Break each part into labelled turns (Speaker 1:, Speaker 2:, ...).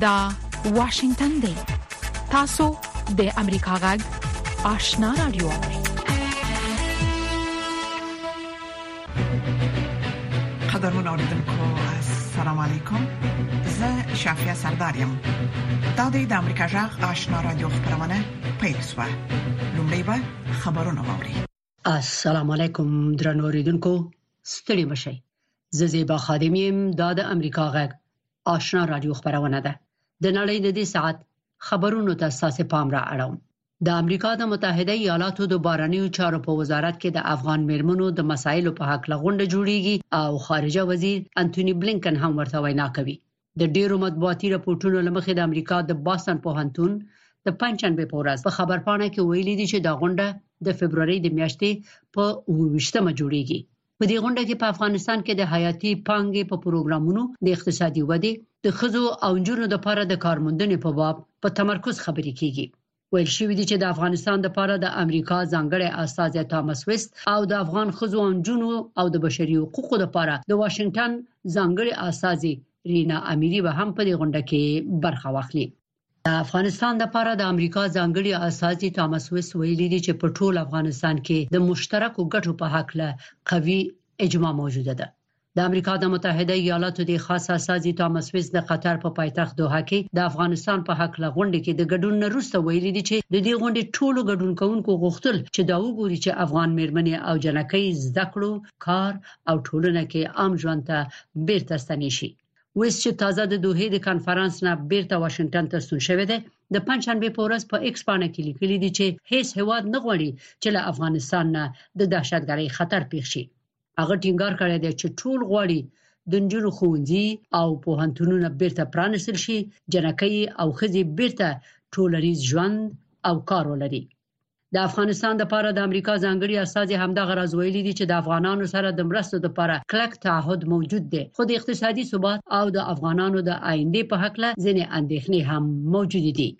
Speaker 1: دا واشنگتن دی تاسو د امریکا غږ آشنا رادیو
Speaker 2: قدرمن اوریدونکو السلام علیکم زه شافیا سردار یم دا د امریکا جغ آشنا رادیو خبرونه پیل شوه لومړی به خبرونه واوري
Speaker 3: السلام علیکم درنو اوریدونکو ستړي مشي زه زیبا خادم یم دا د امریکا غږ آشنا رادیو خبرونه ده د نړۍ د دې ساعت خبرونو ته ساسې پام را اړوم د امریکا د متحده ایالاتو د بارنیو چارو په وزارت کې د افغان میرمنو د مسایلو په حق لغونډه جوړیږي او خارجه وزیر انټونی بلینکن هم ورته وینا کوي د ډیرو مطبوعاتي راپورټونو لمخې د امریکا د باستن پوهنتون د پنځشنبه په ورځ په خبرپاڼه کې ویلي دي چې دا غونډه د فبرवरी د میاشتې په 28مه جوړیږي په دې غونډه کې په افغانستان کې د حیاتي پانګې په پروګرامونو د اقتصادي ودې د خزو او جنونو لپاره د کارموندنې په باب په تمرکز خبرې کیږي ویل شوې دي چې د افغانستان لپاره د امریکا ځانګړی استاد تامس وست او د افغان خزو او جنونو او د بشري حقوقو لپاره د واشنگټن ځانګړي استاد رینا امیری به هم په دې غونډه کې برخه واخلي د افغانستان لپاره د امریکا ځانګړي استازي تامس ویس ویلي دي چې په ټول افغانستان کې د مشترکو ګټو په حق له قوي اجماع موجوده ده د امریکا د متحده ایالاتو د خاص استازي تامس ویس د قطر په پایتخت دوحه کې د افغانستان په حق له غونډې کې د ګډون نه روسته ویلي دي چې د دې غونډې ټولو ګډون کوونکو غوښتل چې دا وګوري چې افغان میرمنې او جنکۍ زده کړو کار او ټولنه کې عام ژوند ته بیرته ستنې شي ویس چې تازه د دوحې د کانفرنس نه بیرته واشنگټن ته ستون شوی دی د پنځشنبه په ورځ په ایکس پاڼه کې لیکلي دي چې هیڅ هواد نه غواړي چې له افغانستان نه د دهشتګرۍ خطر پیښ شي هغه ټینګار کړی دی چې ټول غواړي د نجونو ښوونځي او پوهنتونونه بیرته پرانیستل شي جنکۍ او ښځې بیرته ټولریز ژوند او کار ولري د افغانستان لپاره د امریکا ځانګړي استازي همدغه راز ویلي دي چې د افغانانو سره د مرستو لپاره کلک تعهد موجود دی خو د اقتصادي ثبات او د افغانانو د آینده په حق له ځینې اندېښنې هم موجود دي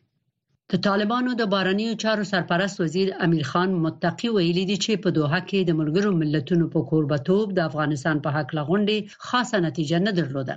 Speaker 3: د طالبانو د بارنیو چارو سرپرست وزیر امیر خان متقی ویلي دي چې په دوحه کې د ملګرو ملتونو په کوربتوب د افغانستان په حق لغونډې خاصه نتیجه نه درلوده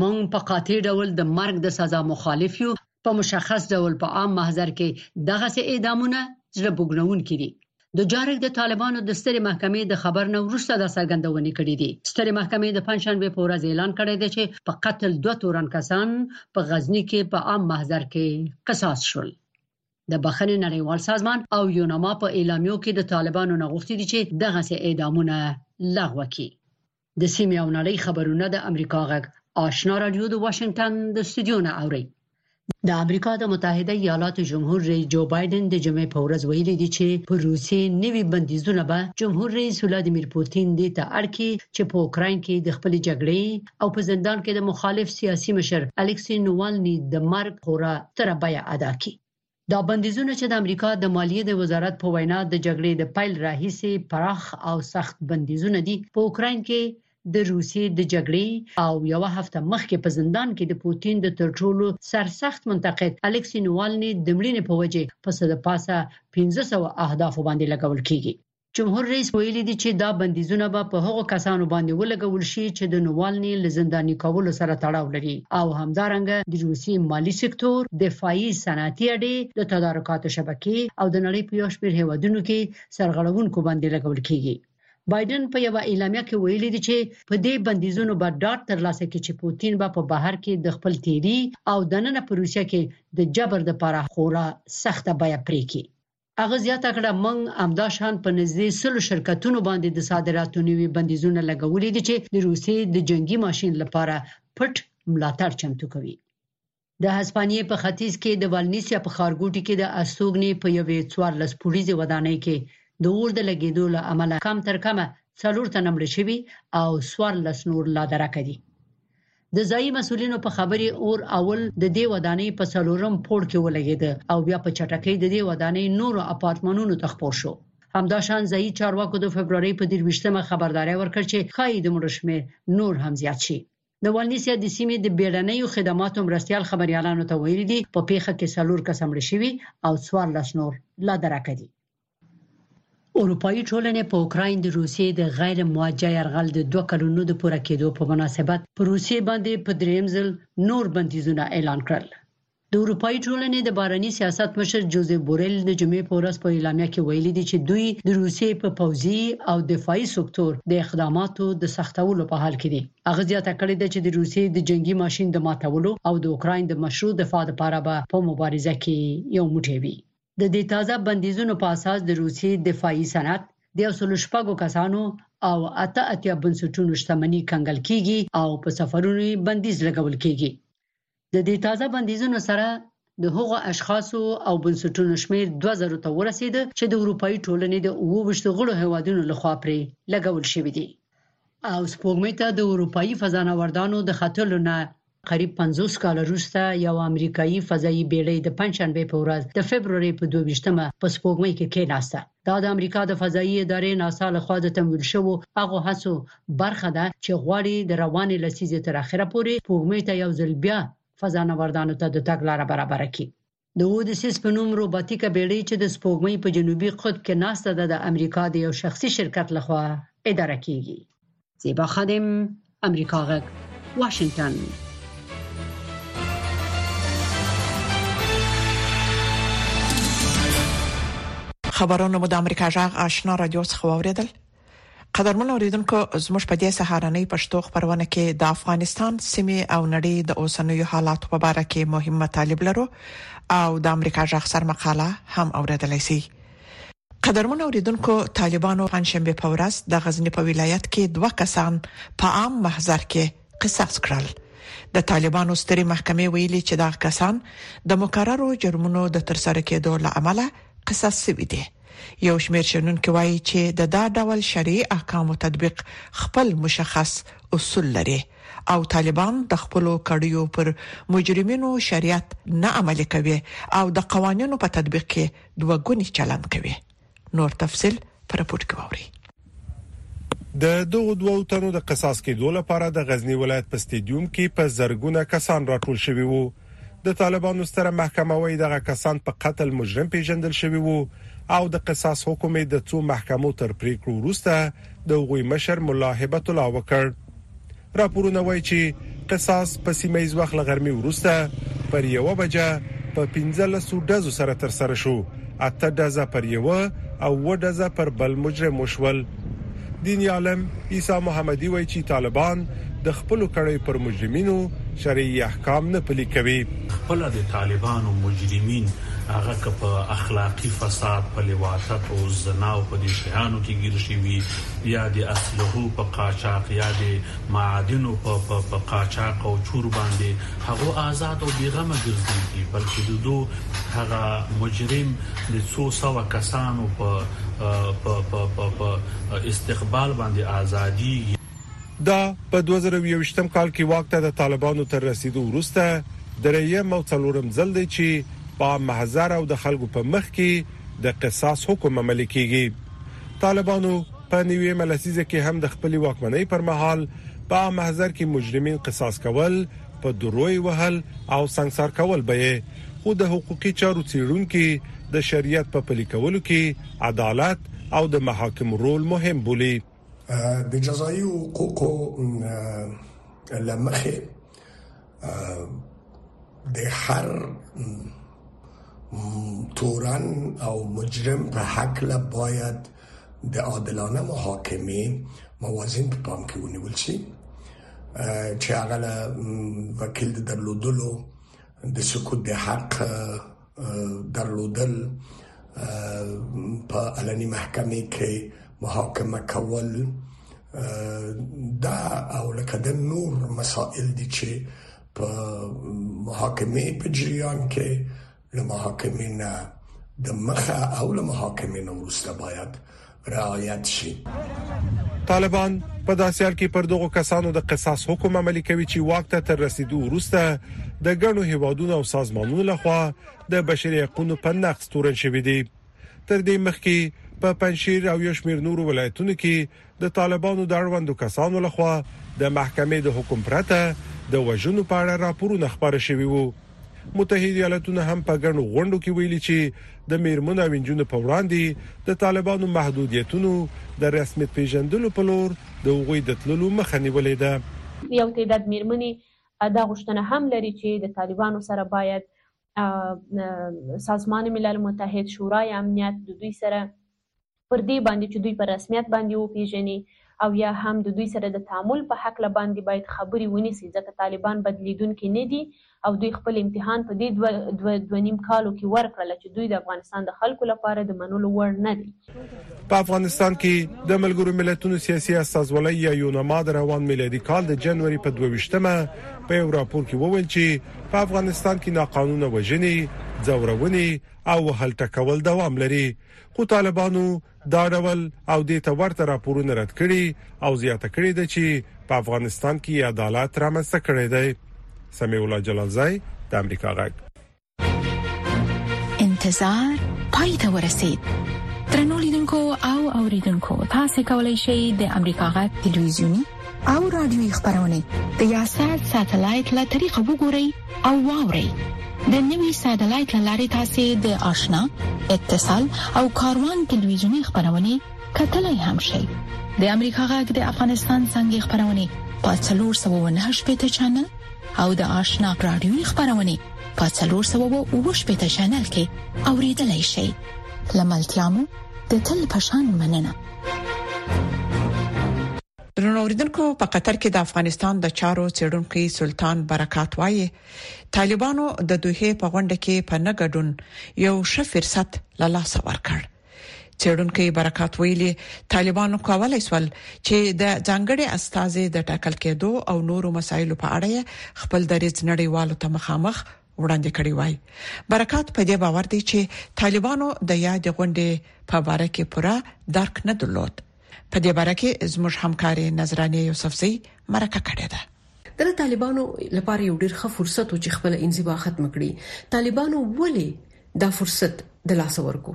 Speaker 3: موږ په قاطع ډول د مرګ د سزا مخالف یو، په مشخص ډول په عام محضر کې دغسې اعدامونه زړه بوږنوونکي دي. دوجارک د طالبانو د سترې محکمې د خبر نه وروسته دا څرګندونې کړې دي. سترې محکمې د پنجشنبې په ورځ اعلان کړی دی چې په قتل دوه تورن کسان په غزني کې په عام محضر کې قصاص شول. د بخښنې نړیوال سازمان او یوناما په اعلامیو کې د طالبانو نه غوښتي دي چې دغسې اعدامونه لغوه کړي. د سیمې او نړۍ خبرونه د امریکا غږ آشنا رادیو د واشنگټن د استودیو نه اوري د امریکا د متحده ایالاتو جمهور رئیس جو بایدن د جمعې په ورځ ویلي دي چې پر روسیې نوي بندیزونه به جمهور رئیس ولادیمیر پوتین دې ته اړ کړي چې په اوکراین کې د خپل جګړې او په زندان کې د مخالف سیاسي مشر الکسی نووالني د مرګ خورا تر بیه ادا کړي دا بندیزونه چې د امریکا د مالیې د وزارت په وینا د جګړې د پیل راهیسې پراخ او سخت بندیزونه دي په اوکرين کې د روسیې د جګړې او یو هفته مخکې په زندان کې د پوتین د تر ټولو سرسخت منتقد الکسی نوالنی د مړینې په وجه په سده پاسه 1500 اهداف باندې لګول کیږي جمهور رئیس ویلي دي چې دا بندیزونه به په هغو کسانو باندې ولګول شي چې د نووالني له زنداني کولو سره تړاو لري او همدارنګه د روسي مالي سکتور، دفاعي صنعتي اډې، د تدارکاتو شبکې او د نړۍ په یو شمېر هېوادونو کې سرغړونکو باندې لګول کېږي. بایډن په یوه اعلامیه کې ویلي دي چې په دې بندیزونو به ډاډ ترلاسه کړي چې پوتین به په بهر کې د خپل تېري او دننه په روسیه کې د جبر لپاره خورا سخته بیه پرې کړي. هغه زیاته کړه، موږ همدا شان په نږدې سلو شرکتونو باندې د صادراتو نوي بندیزونه لګولي دي چې د روسیې د جنګي ماشین لپاره پټ ملاتړ چمتو کوي. د هسپانیې په ختیځ کې د والنیسیا په ښارګوټي کې د استوګنې په یوې څوارلس پوړیزې ودانۍ کې د اور د لګېدو له امله کم تر کمه څلور تنه مړه شوي او څوارلس نور لا درکه دي. د ځایي مسولینو په خبرې اور اول د دې ودانۍ په څلورم پوړ کې ولګید او بیا په چټکۍ د دې ودانۍ نورو اپارتمانونو ته خپور شو همداشان ځایي چارواکو د فبرवरी په 23مه خبرداري ورکړ چې خای د مړو شمیر نور هم زیات شي د والنیسیا د سیمې د بیړنیو خدماتو مرستيال خبريالانو ته ویلي دي په پیښه کې څلور کس مړ شوي او څوار لس نور لا درکه دي اروپايي ټولنې په اوکراین د روسیې د غیر موجه یرغل د دوه کلونو د پوره کېدو په مناسبت پر روسیې باندې په دریم ځل نور بندیزونه اعلان کړل د اروپאי ټولنې د بارني سیاست مشر جوزیف بورل د جمعې په ورځ په اعلامیه کې ویلي دي چې دوی د روسیې په پوځي او دفاعي سکتور د اقداماتو د سختولو په حال کې دي هغه زیاته کړې ده چې د روسیې د جنگي ماشين د ماتولو او د اوکراین د مشروع دفاع لپاره به په مبارزه کې یو موټی وي د دې تازه بندیزونو په اساس د روسیې دفاعي صنعت د یو سلو شپږو کسانو او اته اتیا بنسټونو شتمني کنګل کیږي او په سفرونو یې بندیز لګول کیږي د دې تازه بندیزونو سره د هغو اشخاصو او بنسټونو شمیر 2000 ته ورسید چې د اروپאי ټولنې د 28 غړو هیوادونو لخوا پرې لګول شوې دي او سپوږمۍ ته د اروپאי فضانوردانو د ختلو نه قریب پنځوس کاله وروسته یوه امریکايي فضايي بېړۍ د پنجشنبې په ورځ د فبرورۍ په دوه ویشت مه په سپوږمۍ کې کېناسته. دا د امریکا د فضايي ادارې ناسا لخوا د تمویل شوو هغو هڅو برخه ده چې غواړي د روانې لسیزې تر اخره پورې سپوږمۍ ته یو ځل بیا فضانوردانو ته د تګ لاره برابره کړي. د اودیسیس په نوم روباتیکه بیړۍ چې د سپوږمۍ په جنوبي قطب کې ناسته ده د امریکا د یو شخصي شرکت لخوا اداره کیږي زیبا خادم امریکا غږ واشنگتن
Speaker 2: خبرونه مو د امریکا جغ آشنا رادیو څخه واوریدل قدرمن اوریدونکو زموږ په دې سهارنۍ پښتو خبرونه کې د افغانستان سیمه او نړۍ د اوسنوي حالات په اړه کې مهم مطالب لرو او د امریکا ځخ سر مقاله هم اوریدلای شي قدرمن اوریدونکو طالبانو پنځشنبه په ورځ د غزنی په ولایت کې دوه کسان په عام محضر کې قصاص کړل د طالبانو ستري محکمې ویلي چې دا کسان د مقررو جرمونو د ترسره کېدو لامل قصاص شوی دی یو شمېر شنونکي وایي چې د دا ډول شرعي احکامو تطبیق خپل مشخص اصول لري او طالبان د خپلو کړیو پر مجرمینو شریعت نه عملي کوي او د قوانینو په تطبیق کې دوه ګونی چلند کوي نور تفصیل په رپورټ کې واورئ
Speaker 4: د دغو دوو تنو د قصاص کېدو لپاره د غزني ولایت په ستیدیوم کې په زرګونه کسان راټول شوي وو د طالبانو ستره محکمه وایي دغه کسان په قتل مجرم پیژندل شوي وو او د قصاص حکم د څو محکمو تر پریکړو وروسته د هغوی مشر ملا هبت الله وکړ راپورونه وايي چې قصاص په سیمه ییز وخت له غرمې وروسته پر یوه بجه په پنځلسو ډزو سره ترسره شو، اته ډزه پر یوه او اووه ډزه پر بل مجرم وشول. دیني عالم عیسی محمدي وايي چې طالبان د خپلو کړیو پر مجرمینو شرعي احکام نه پلي کوي.
Speaker 5: خپله د طالبانو مجرمین هغه که په اخلاقي فساد، په لواطت او زنا او په دې شیانو کې ګیر شوي وي، یا د اسلحو په قاچاق یا د معادنو په په په قاچاق او چور باندې هغو آزاد او بی غمه ګرځیږي بلکې ددو هغه مجرم د څو سوه کسانو په په په په په استقبال باندې آزادیږي.
Speaker 4: دا په دوه زره او یوویشتم کال کې واک ته د طالبانو تر رسیدو وروسته دریم او څلورم ځل دی چې په عام محضر او د خلکو په مخ کې د قصاص حکم عملي کېږي. طالبانو په نويمه لسيزه کې هم د خپلې واکمنۍ پر مهال په عام محضر کې مجرمين قصاص کول، په درو يې وهل او سنګسار کول به يې، خو د حقوقي چارو څېړونکي د شريعت په پلي کولو کې عدالت او د محاکمو رول مهم بولي.
Speaker 6: د جزايي حقوقو له مخې، د هر تورن او مجرم په حق له باید د عادلانه محاکمه موازین په پام کې ونیول شي چې هغه وکیل درلودلو د سکوت د حق درلودل په علني محکمې کې محاکمه کول دا او لکه د نور مسائل دي چې په محاکمه په جریان کې له محاکمې نه د مخه او له محاکمې نه وروسته باید رعایت شي.
Speaker 4: طالبان په داسې حال کې پر دغو کسانو د قصاص حکم عملي کوي چې واک ته تر رسیدو وروسته د ګڼو هیوادونو او سازمانونو لخوا د بشري حقوقو په نقض تورن شوې دي تر دې مخکې په پنځیر او یو شمېر نورو ولایتونو کې د طالبانو د اړوندو کسانو لخوا د محکمې د حکم پرته د وژنو په اړه راپورونه خبر شوي وو متحد ایالتونه هم په ګڼو غونډو کې ویلي چې د میرمنو او انجونو په وړاندې د طالبانو محدودیتونو د رسمیت پیژندلو په لور د هغوی د تللو مخه نیولې ده.
Speaker 7: یو تعداد میرمنې دا غوښتنه هم لري چې د طالبانو سره باید سازمان ملل متحد، شورای امنیت د دوی سره پر دې باندې چې دوی په رسمیت باندې وپېژني او یا هم د دوی سره د تعامل په هکله باندې باید خبرې ونیسي ځکه طالبان بدلېدونکي نه دي او دوی خپل امتحان په دې دوه دوه دوه نیم کالو کې ورکړله چې دوی د افغانستان د خلکو لپاره د منلو وړ نه دي.
Speaker 4: په افغانستان کې د ملګرو ملتونو سیاسي استازولۍ یا یونما د روان میلادي کال د جنوري په دوه ویشت مه په یو راپور کې وویل چې په افغانستان کې ناقانونه وژنې، ځورونې او وهل ټکول دوام لري. خو طالبانو دا ډول او دې ته ورته راپورونه رد کړي او زیاته کړې ده چې په افغانستان کې عدالت رامنځته کړی دی سمي الله جلالزای د امریکا غږ
Speaker 1: انتظار پای ته ورسید ترنو لیدونکو او اوریدونکو تاسو کولی شئ د امریکا غږ ټلویزیونی او رادیوي خبرونه د یاشر ساتلایت له طریقو وګورئ او واوري د نوي ساتلایت لارې تاسو د آشنا اتصال او کاروان ټلویزیونی خبرونه کتلای هم شئ د امریکا غږ د افغانستان څنګه خبرونه په 398 چینل او د آشنا رادیو خبرونه په 398 چینل کې اوریدلای شئ لملتيامو د تل پشان مننه
Speaker 2: درنو اوریدونکو په قطر کې د افغانستان د چارو چیرونکو سلطان برکات وایي طالبانو د دوه په غونډه کې په نه ګډون یو ښه فرصت له لاس ورکړ چیرونکو برکات ویلي طالبانو کولای شول چې د ځانګړي استاذي د ټاکل کېدو او نورو مسایلو په اړه خپل درې نړیوالو ته مخامخ وړاندې کړی وای برکات په دې باور دی چې طالبانو د یاد غونډې په اړه کې پوره درک نه درلود په دې باره کې زموږ همکارې نظرانې یوسفزۍ مرکه کړې ده.
Speaker 8: دا د طالبانو لپاره یو ډیر ښه فرصت و چې خپل انزوا ختم کړي. طالبانو ولې دا فرصت د لاسه ورکو؟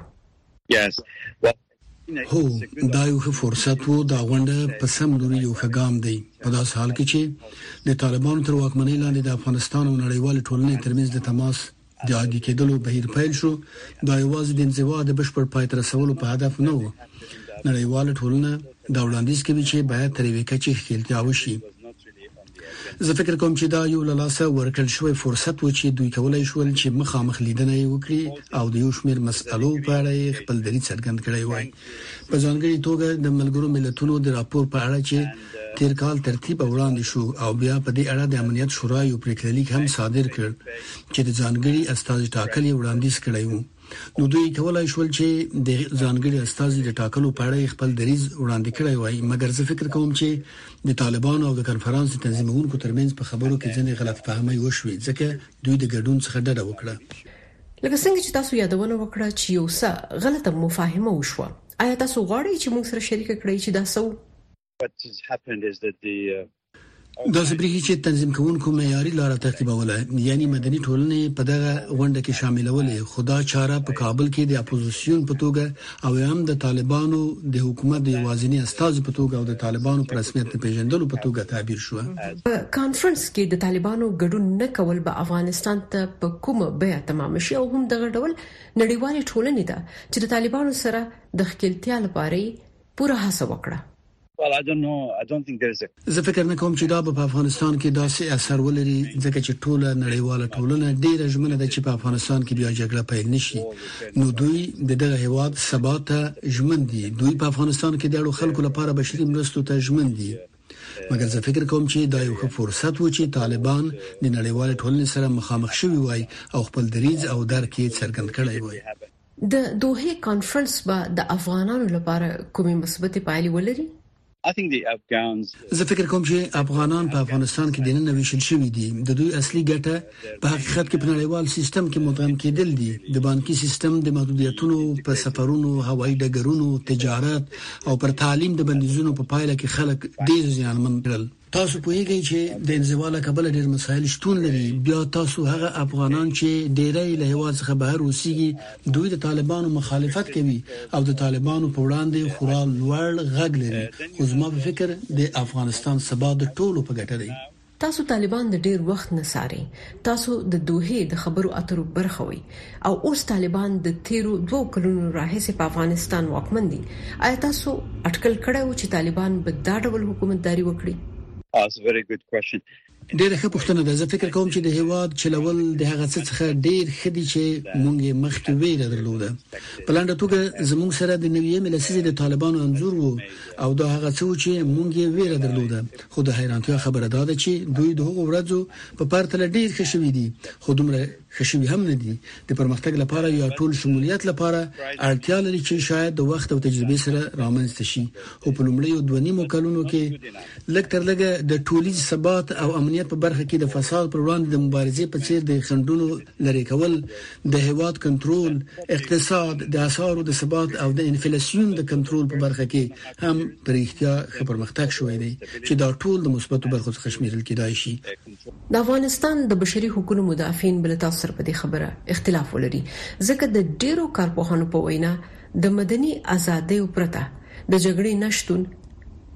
Speaker 9: هو، دا یو ښه فرصت و. دا غونډه په سم لور یو ښه ګام دی. په داسې حال کې چې د طالبانو تر واکمنۍ لاندې د افغانستان او نړیوالې ټولنې ترمنځ د تماس د عادي کېدلو بهیر پیل شو، دا یوازې د انزوا د بشپړ پای ته رسولو په هدف نه و. نړیواله ټولنه دا وړاندیز کوي چې باید تر یوې کچې ښکېلتیا وشي. زه فکر کوم چې دا یو له لاسه ورکړل شوی فرصت و چې دوی کولای شول چې مخامخ لیدنه یې وکړي او د یو شمېر مسئلو په اړه یې خپل دریځ څرګند کړی وای، په ځانګړي توګه د ملګرو ملتونو د راپور په اړه چې تېر کال ترتیب وړاندې شو او بیا په دې اړه د امنیت شورا یو پرېکړه لیک هم صادر کړ چې د ځانګړي استازي ټاکل یې وړاندیز کړی و نو دوی کولای شول چې د ځانګړي استازي د ټاکلو په اړه خپل دریځ وړاندې کړی وای مګر زه فکر کوم چې د طالبانو او د کانفرنس د تنظیمونکو ترمنځ په خبرو کې ځینې غلط فهمۍ وشوې ځکه دوی د ګډون څخه ډډه وکړه
Speaker 8: لکه څنګه چې تاسو یادونه وکړه چې یو څه غلطه مفاهمه وشوه آیا تاسو غواړئ چې موږ سره شریک کړئ چې دا څه
Speaker 9: داسې بریښي چې تنظیم کوونکو معیاري لار تعقیبوله یعنی مدني ټولنې په دغه غونډه کې شاملولې خو دا چاره په کابل کې د اپوزیسیون په توګه او هم د طالبانو د حکومت د یوازینی استاد په توګه او د طالبانو په رسمیت نه پیژندلو په توګه تعبیر شو
Speaker 8: په کانفرنس کې د طالبانو ګډون نه کول به افغانستان ته په کومه بیه تمام شي او هم دغه ډول نړیوال ټولنې ته چې د طالبانو سره د خپلتیا لپاره پوره هڅه وکړه.
Speaker 9: زه فکر نه کوم چې دا به په افغانستان کې داسې اثر ولري ځکه چې ټوله نړیواله ټولنه ډیره ژمنه ده چې په افغانستان کې بیا جګړه پیل نشي نو دوی د دغه هیواد سبا ته ژمن دي دوی په افغانستان کې د اړو خلکو لپاره بشري مرستو ته ژمن دي مګر زه فکر کوم چې دا یو ښه فرصت و چې طالبان د نړیوال ټولنې سره مخامخ شوي وای او خپل دریځ او درک یې څرګند کړی وای
Speaker 8: د دوحې کانفرنس به د افغانانو لپاره کومې مثبتې پایلې ولري؟
Speaker 9: زه فکر کوم چې افغانان په افغانستان کې د نن ویشل شوی دي د دوی اصلي ګټه په حقیقت کې په نړیوال سیستم کې مدغم کېدل دي د بانکي سیستم د محدودیتونو په سفرونو هوایي ډګرونو تجارت او پر تعلیم د بندیزونو په پایله کې خلک ډیر زیانمن کړل تاسو پوهیږئ چې د انزوا له کبله ډېر مسایل شتون لري بیا تاسو هغه افغانان چې ډېری له هوا څخه بهر اوسېږي دوی د طالبانو مخالفت کوي او د طالبانو په وړاندې خورا لوړ غږ لري خو زما په فکر د افغانستان سبا د ټولو په ګټه دی
Speaker 8: تاسو طالبان د ډیر وخت نه څاري تاسو د دوحې د خبرو اترو برخه وئ او اوس طالبان د تېرو دوو کلونو راهیسې په افغانستان واکمن دي، ایا تاسو اټکل کړی و چې طالبان به دا ډول حکومتداري وکړي؟
Speaker 9: ډېره ښه پوښتنه ده. زه فکر کوم چې د هېواد چلول د هغه څه څخه ډېر ښه دي چې موږ یې مخکې وېره درلوده. په لنډه توګه، زموږ سره د نویمې لسیزې د طالبانو انځور و او دا هغه څه وو چې موږ یې وېره درلوده، خو د حیرانتیا خبره دا ده چې دوی د هغو ورځو په پرتله ډیر ښه شوي دي، خو دومره ښه شوي هم نه دي. د پرمختګ لپاره یا ټول شمولیت لپاره اړتیا لري چې شاید د وخت او تجربې سره رامنځته شي، خو په لومړیو دوه نیمو کلونو کې لږ تر لږه د ټولیز ثبات او امنیت په برخه کې د فساد پر وړاندې د مبارزې په څیر د خنډونو لرې کول، د هېواد کنټرول، اقتصاد، د اسعارو د ثبات او د انفلاسیون د کنټرول په برخه کې هم په رښتیا ښه پرمختګ شوی دی چې دا ټول د مثبتو برخو څخه شمېرل کېدای شي.
Speaker 8: د افغانستان د بشري حقونو مدافعین به له تاسو سره په دې خبره اختلاف ولري، ځکه د ډېرو کارپوهانو په وینا د مدني ازادیو پرته د جګړې نه شتون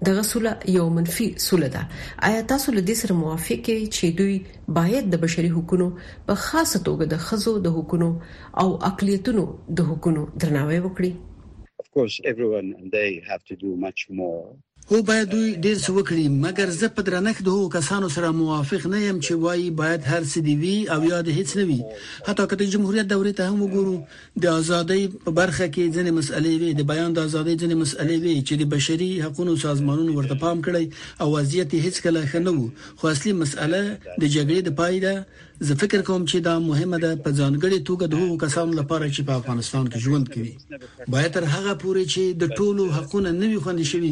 Speaker 8: دغه سوله یوه منفي سوله ده. ایا تاسو له دې سره موافق یئ چې دوی باید د بشري حقونو په خاصه توګه د ښځو د حقونو او اقلیتونو د حقونو درناوی وکړي.
Speaker 9: هو باید دوی ډیر څه وکړي، مګر زه په درنښت د هغو کسانو سره موافق نه یم چې وایي باید هر څه دې وي او یا دې هیڅ نه وي. حتی که د جمهوریت دورې ته هم وګورو، د ازادۍ په برخه کې ځینې مسئلې وې، د بیان د ازادۍ ځینې مسئلې وې چې د بشري حقونو سازمانونو ورته پام کړی او وضعیت یې هېڅکله ښه نه و، خو اصلي مسئله د جګړې د پای ده. زه فکر کوم چې دا مهمه ده، په ځانګړې توګه د هغو کسانو لپاره چې په افغانستان کې ژوند کوي. باید تر هغه پورې چې د ټولو حقونه نه وي خوندي شوي،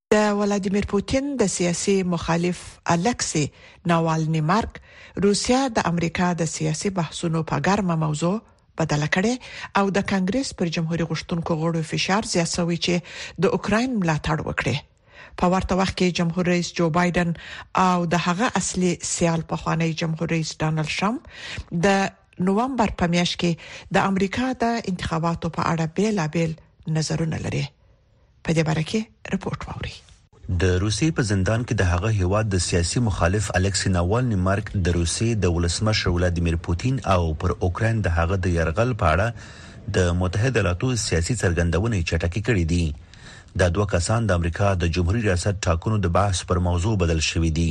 Speaker 9: د
Speaker 2: ولادیمیر پوتین د سیاسي مخالف الکسي ناوالني مرګ روسیه د امریکا د سیاسي بحثونو په ګرمه موضوع بدله کړې او د کانګریس پر جمهوري غوښتونکو غړو فشار زیات شوی چې د اوکراین ملاتړ وکړي په ورته وخت کې جمهور رئیس جو بایدن او د هغه اصلي سیال په خوانی جمهور رئیس ډونلډ ترامپ د نوومبر په میاشت کې د امریکا د انتخاباتو په اړه بیلابل نظرونه لري په دې باره کې رپورټ واوري
Speaker 10: د روسیې په زندان کې د هغه هیواد د سیاسي مخالف الکسي ناوالني مرګ د روسیې د ولسمشر ولادیمیر پوتین او پر اوکراین د هغه د یرغل په اړه د متحده ایالاتو سیاسي څرګندونې چټکې کړې دي دا دوه کسان د امریکا د جمهوري ریاست ټاکنو د بحث پر موضوع بدل شوي دي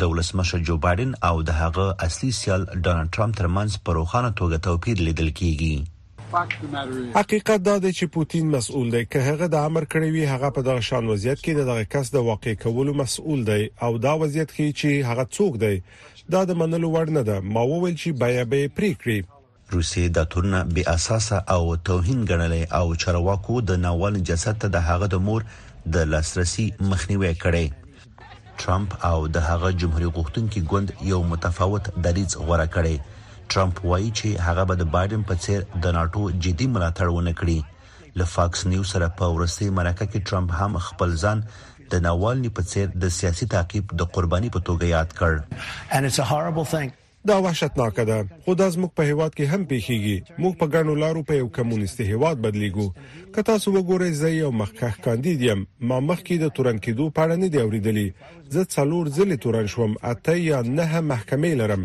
Speaker 10: د ولسمشر جو بایډن او د هغه اصلي سیال ډونالډ ټرمپ ترمنځ په روښانه توګه توپیر لیدل کیږي.
Speaker 4: حقیقت دا دی چې پوتین مسؤل دی، که هغه دا امر کړی وي، هغه په دغه شان وضعیت کې د دغه کس د واقع کولو مسؤل دی او دا وضعیت ښیي چې هغه څوک دی. دا د منلو وړ نه ده. ما وویل چې بیه به یې پرې کړي.
Speaker 10: روسیې دا تورونه بې اساسه او توهین ګڼلی او چارواکو د ناوالني جسد ته د هغه د مور د لاسرسي مخنیوی کړی. ټرمپ او د هغه جمهوري غوښتونکي ګوند یو متفاوت دریځ غوره کړی. ټرمپ وایي چې هغه به د بایډن په څېر د ناټو جدي ملاتړ ونه کړي. له فاکس نیوز سره په وروستۍ مرکه کې ټرمپ هم خپل ځان د ناوالني په څېر د سیاسي تعقیب د قرباني په توګه یاد کړ.
Speaker 4: دا وحشتناکه ده خو دا زموږ په هیواد کې هم پیښیږي موږ په ګڼو لارو په یو کمونیستي هیواد بدلیږو که تاسو وګورئ زه یو مخکښ کاندید یم ما مخکې د تورن کېدو په اړه نه دی اوریدلی زه څلور ځلې تورن شوم اته یا نه محکمې لرم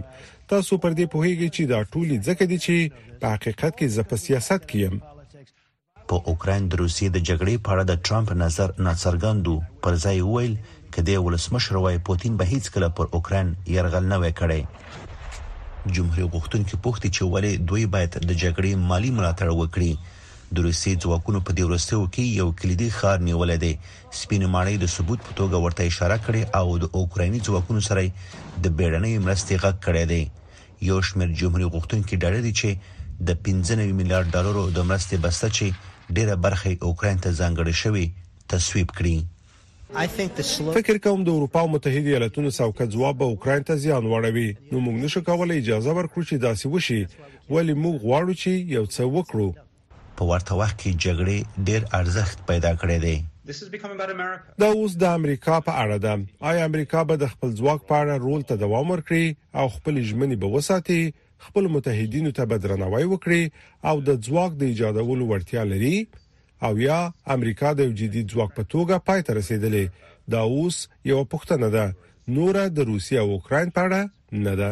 Speaker 4: تاسو پر دې پوهیږئ چې دا ټولي ځکه دي چې په حقیقت کې زه په سیاست کې یم
Speaker 10: په اوکراین د روسیې د جګړې په اړه د ټرمپ نظر ناڅرګند و، پر ځای یې وویل، که دی ولسمشر وای، پوتین به هېڅکله پر اوکراین یرغل نه وای کړی. جمهوري غوښتونکي پوښتي چې ولې دوی باید د جګړې مالي ملاتړ وکړي؟ د روسیې ځواکونو په دې وروستیو کې یو کلیدي ښار نیولی دی، سپینې ماڼۍ د ثبوت په توګه ورته اشاره کړې او د اوکرایني ځواکونو سره یې د بېړنۍ مرستې غږ کړی دی. یو شمېر جمهوري غوښتونکي ډاډه دي چې د پنځه نوي میلیارد ډالرو د مرستې بسته چې ډېره برخه یې اوکراین ته ځانګړې شوې، تصویب کړي.
Speaker 4: فکر کوم د اروپا او متحد ایالتونو سوکه ځواب به اوکراین ته زیان واړوي، نو موږ نشو کولی اجازه ورکړو چې داسې وشي، ولې موږ غواړو چې یو څه وکړو،
Speaker 10: په ورته وخت کې جګړې ډېر ارزښت پیدا کړی دی.
Speaker 4: دا اوس د امریکا په اړه ده. آیا امریکا به د خپل ځواک په اړه رول ته دوام ورکړي او خپلې ژمنې به وساتي، خپلو متحدینو ته به درناوی وکړي او د ځواک د ایجادولو وړتیا لري او یا امریکا د یو جدي ځواک په توګه پای ته رسېدلې؟ دا اوس یوه پوښتنه ده، نوره د روسیې او اوکراین په اړه نه ده.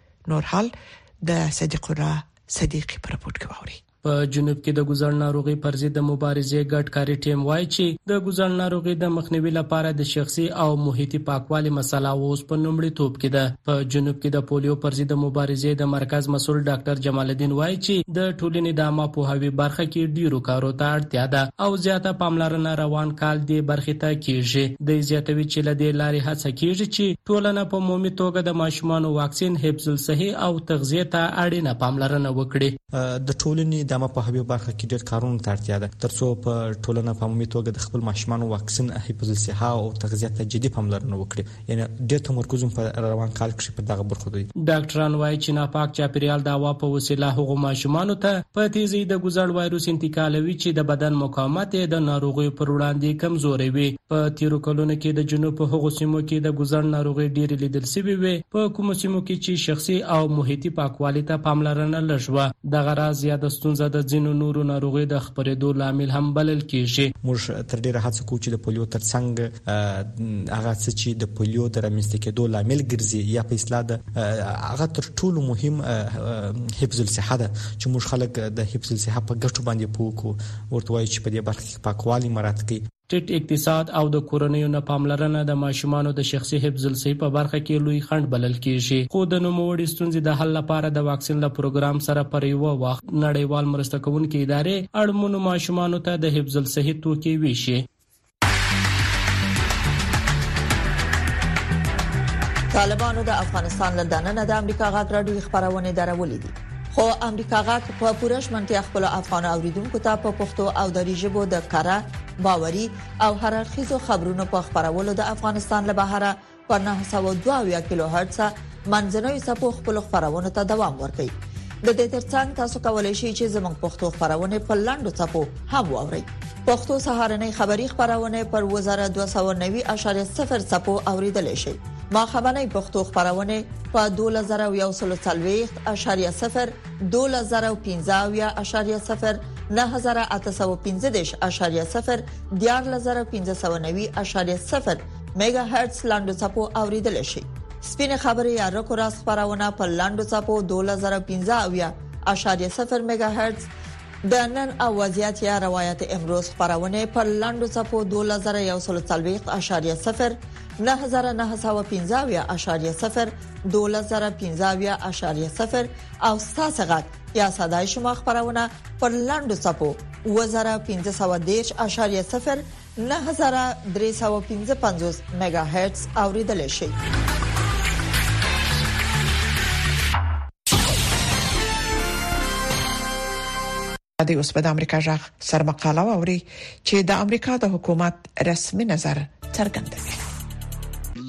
Speaker 2: نور حال د صدیق الله صدیقي پر رپورت کې ووري
Speaker 11: په جنوب کې د ګوزڼ ناروغي پر ضد د مبارزې ګډ کاري ټیم وایي چې د ګوزڼ ناروغي د مخنیوي لپاره د شخصي او محیطي پاکوالي مسله اوس په لومړیتوب کې ده په جنوب کې د پولیو پر ضد د مبارزې د مرکز مسول ډاکټر جمال الدین وایي چې د ټولنې د عامه پوهاوي برخه کې ډیرو کارو ته اړتیا ده او زیاته پاملرنه روان کال دې برخې ته کیږي دی زیاتوي چې له دې لارې هڅه کیږي چې ټولنه په عمومي توګه د ماشومانو واکسین حفظ الصحي او تغذیه ته اړینه پاملرنه وکړي
Speaker 12: د ټولنې د عامه پوهاوي برخه کې ډېر کارونو ته اړتیا ده ترڅو په ټولنه په عمومي توګه د خپل ماشومانو واکسین حفظ الصحه او تغذیه ته جدي پاملرنه وکړي یعنی ډېر تمرکز په روان کال کې په دغه برخو دی.
Speaker 11: ډاکټران وایي چې ناپاک چاپیریال د هوا په وسیله هغو ماشومانو ته په تیزۍ د ګوزړ وایروس انتقالوي چې د بدن مقاومت یې د ناروغیو پر وړاندې کمزوری وي. په تیرو کلونو کې د جنوب په هغو سیمو کې د ګوزړ ناروغۍ ډېرې لیدل شوې وې په کومو سیمو کې چې شخصي او محیطي پاکوالي ته پاملرنه لږ وه. دغه راز یاده ستونزه د ځینو نورو ناروغیو د خپرېدو لامل هم بلل کېږي.
Speaker 12: موږ تر ډېره هڅه کوو چې د پولیو ترڅنګ هغه څه چې د پولیو د رامنځته کېدو لامل ګرځي یا په اصلاح د هغه تر ټولو مهم حفظ الصحه ده چې موږ خلک د حفظ الصحه په ګټو باندې پوکو ورته وایي چې په دې برخه کې پاکوالي مراد کوي
Speaker 11: ټیټ اقتصاد او د کورنیو نه پاملرنه د ماشومانو د شخصي حفظ الصحې په برخه کې لوی خنډ بلل کیږي خو د نوموړي ستونزې د حل لپاره د واکسین له پروګرام سره پر یوه وخت نړیوال مرسته کوونکې ادارې اړمنو ماشومانو ته د حفظ الصحې توکي ویشي
Speaker 13: طالبانو د افغانستان له دننه د امریکا غاټ راډیو خبرونه درولې دي خو امریکا غاټ په پوره شمنتیا خپل افغان اوریدونکو ته په پښتو او دری ژبه د کره باوري او هر اړخیزو خبرونو په خبرولو د افغانستان له بهره په 902 کیلو هرتز منځنوي سپو خپل خبرونه ته دوام ورکړي د دې ترڅنګ تاسو کولای شئ چې زموږ پښتو خبرونه په لاندو چپو هم واورئ پښتو سهارنې خبری خبرونه پر 2290.0 سپو اوریدل شي ما خبرنې پښتو خبرونه په 2140.0 2015.0 9015.0 14590.0 میګا هرتز لاندو چپو اوریدل شي سپینه خبره یا رکو راس خبرونه په لاندو چپو 2015.0 میگا هرتز د نن او وضعیت یا روایت امروز خبرونه په لاندو چپو 2041.0 9915.0 2015.0 او ستاسو غږ یا صداي شما خبرونه په لاندو چپو 2015.0 9355 میگا هرتز اوریدل شي
Speaker 2: د اوس په امریکا ژغ سرمقاله ووري چې د امریکا د حکومت رسمي نظر څرګندوي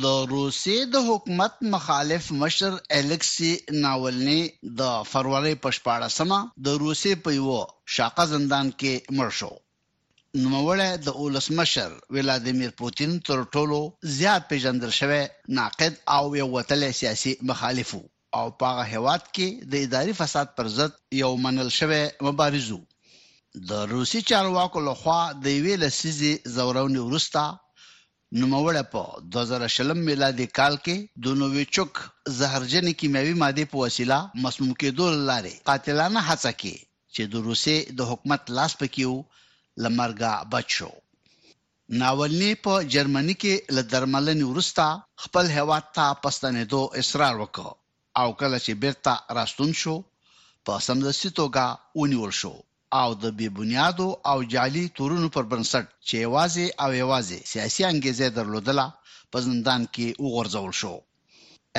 Speaker 14: د روسي د حکومت مخالف مشر الکسي ناولني د فروری په 14مه د روسي په یو شاقه زندان کې مړ شو نوموړی د ولسمشر ولادیمیر پوتین تر ټولو زیات پېژندل شوی ناقد او یو وتلی سیاسي مخالف و او په هغه هېواد کې د اداري فساد پر ضد یو منل شوی مبارز و. د روسي چارواکو له خوا د یوې لسیزې ځورونې وروسته، نوموړی په دوه زره شلم میلادي کال کې د نوویچوک زهرجنې کیمیاوي مادې په وسیله مسموم کېدو له لارې قاتلانه هڅه کې چې د روسیې د حکومت لاس پکې و، له مرګه بچ شو. ناولني په جرمني کې له درملنې وروسته خپل هېواد ته په ستنېدو اصرار وکړ او کله چې بېرته راستون شو، په سمدستي توګه ونیول شو او د بې بنیادو او جعلي تورونو پر بنسټ چې یوازې او یوازې سیاسي انګېزه یې درلودله، په زندان کې وغورځول شو.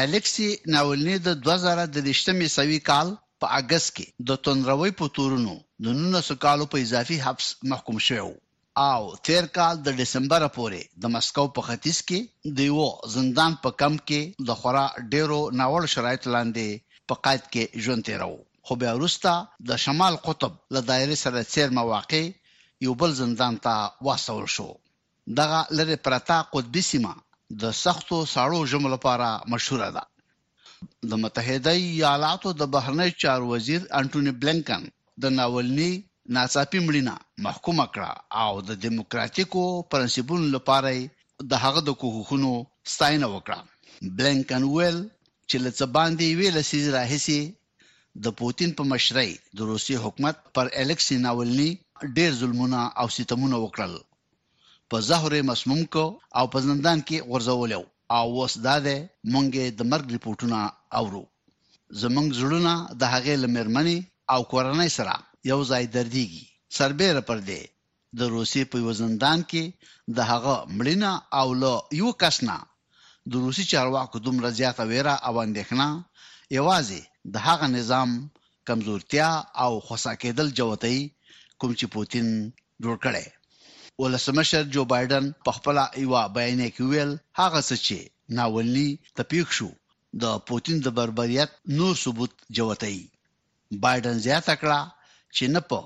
Speaker 14: الکسي ناولني د دوه زره درویشتم عیسوي کال په اګست کې د تندروۍ په تورونو د نولسو کالو په اضافي حبس محکوم شوی و او تېر کال د ډسمبره پورې د مسکو په ختیځ کې د یوه زندان په کمپ کې د خورا ډېرو ناوړو شرایطو لاندې په قید کې ژوند تېراوه، خو بیا وروسته د شمال قطب له دایرې سره څېرمه واقع یو بل زندان ته واستول شو. دغه لرې پرته قطبي سیمه د سختو ساړو ژمو لپاره مشهوره ده. د متحده ایالاتو د بهرنیو چارو وزیر انټوني بلېنکن د ناولني ناڅاپي مړینه محکومه کړه او د دیموکراتیکو پرنسیپونو لپاره یې د هغه د کوښښونو ستاینه وکړه. بلېنکن وویل چې له څه باندې یوې لسیزې راهیسې د پوتین په مشرۍ د روسیې حکومت پر الکسي ناولني ډېر ظلمونه او ستمونه وکړل، په زهرو یې مسموم کړ او په زندان کې غورځولی و او اوس دا دی موږ یې د مرګ رپوټونه اورو. زموږ زړونه د هغې له مېرمنې او کورنۍ سره یو ځای دردېږي، سربېره پر دې د روسیې په یوه زندان کې د هغه مړینه او له یوه کس نه د روسي چارواکو دومره زیاته وېره او اندېښنه یوازې د هغه نظام کمزورتیا او خوسا کېدل جوتوي کوم چې پوتین جوړ کړی. ولسمشر جو بایډن په خپله یوه بیانیه کې وویل، هغه څه چې ناولني ته پېښ شو د پوتین د بربریت نور ثبوت جوتوي. بایډن زیاته کړه چې نه په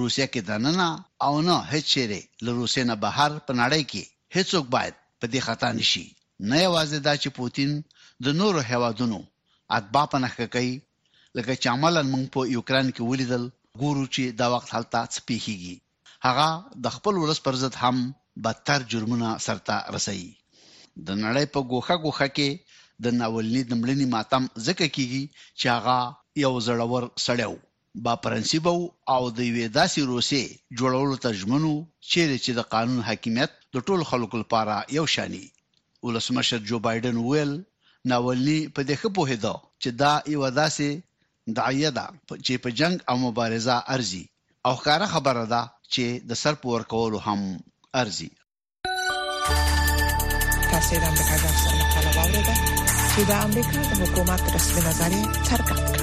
Speaker 14: روسیه کې دننه او نه هېڅ چېرې له روسیې نه بهر په نړۍ کې هېڅوک باید په دې خطا نه شي، نه یوازې دا چې پوتین د نورو هېوادونو اتباع په نښه کوي، لکه چې عملاً موږ په یوکراین کې ولیدل، ګورو چې دا وخت هلته څه پېښېږي. هغه د خپل ولس پر ضد هم بدتر جرمونه سرته رسوي. د نړۍ په ګوښه ګوښه کې د ناولني د مړینې ماتم ځکه کېږي چې هغه یو زړور سړی و، با پرنسیبه و او د یوې داسې روسیې جوړولو ته ژمن و چېرې چې د قانون حاکمیت د ټولو خلکو لپاره یو شان وي. ولسمشر جو بایډن وویل، ناولني په دې ښه پوهېده چې دا یوه داسې داعیه ده چي په جنګ او مبارزه ارزي او ښکاره خبره ده چي د سر په ورکولو هم ارزي.
Speaker 2: تاسې د امریکا غږ سره مقاله واورېده چې د امریکا د حکومت رسمي نظریه څرګنده کړه.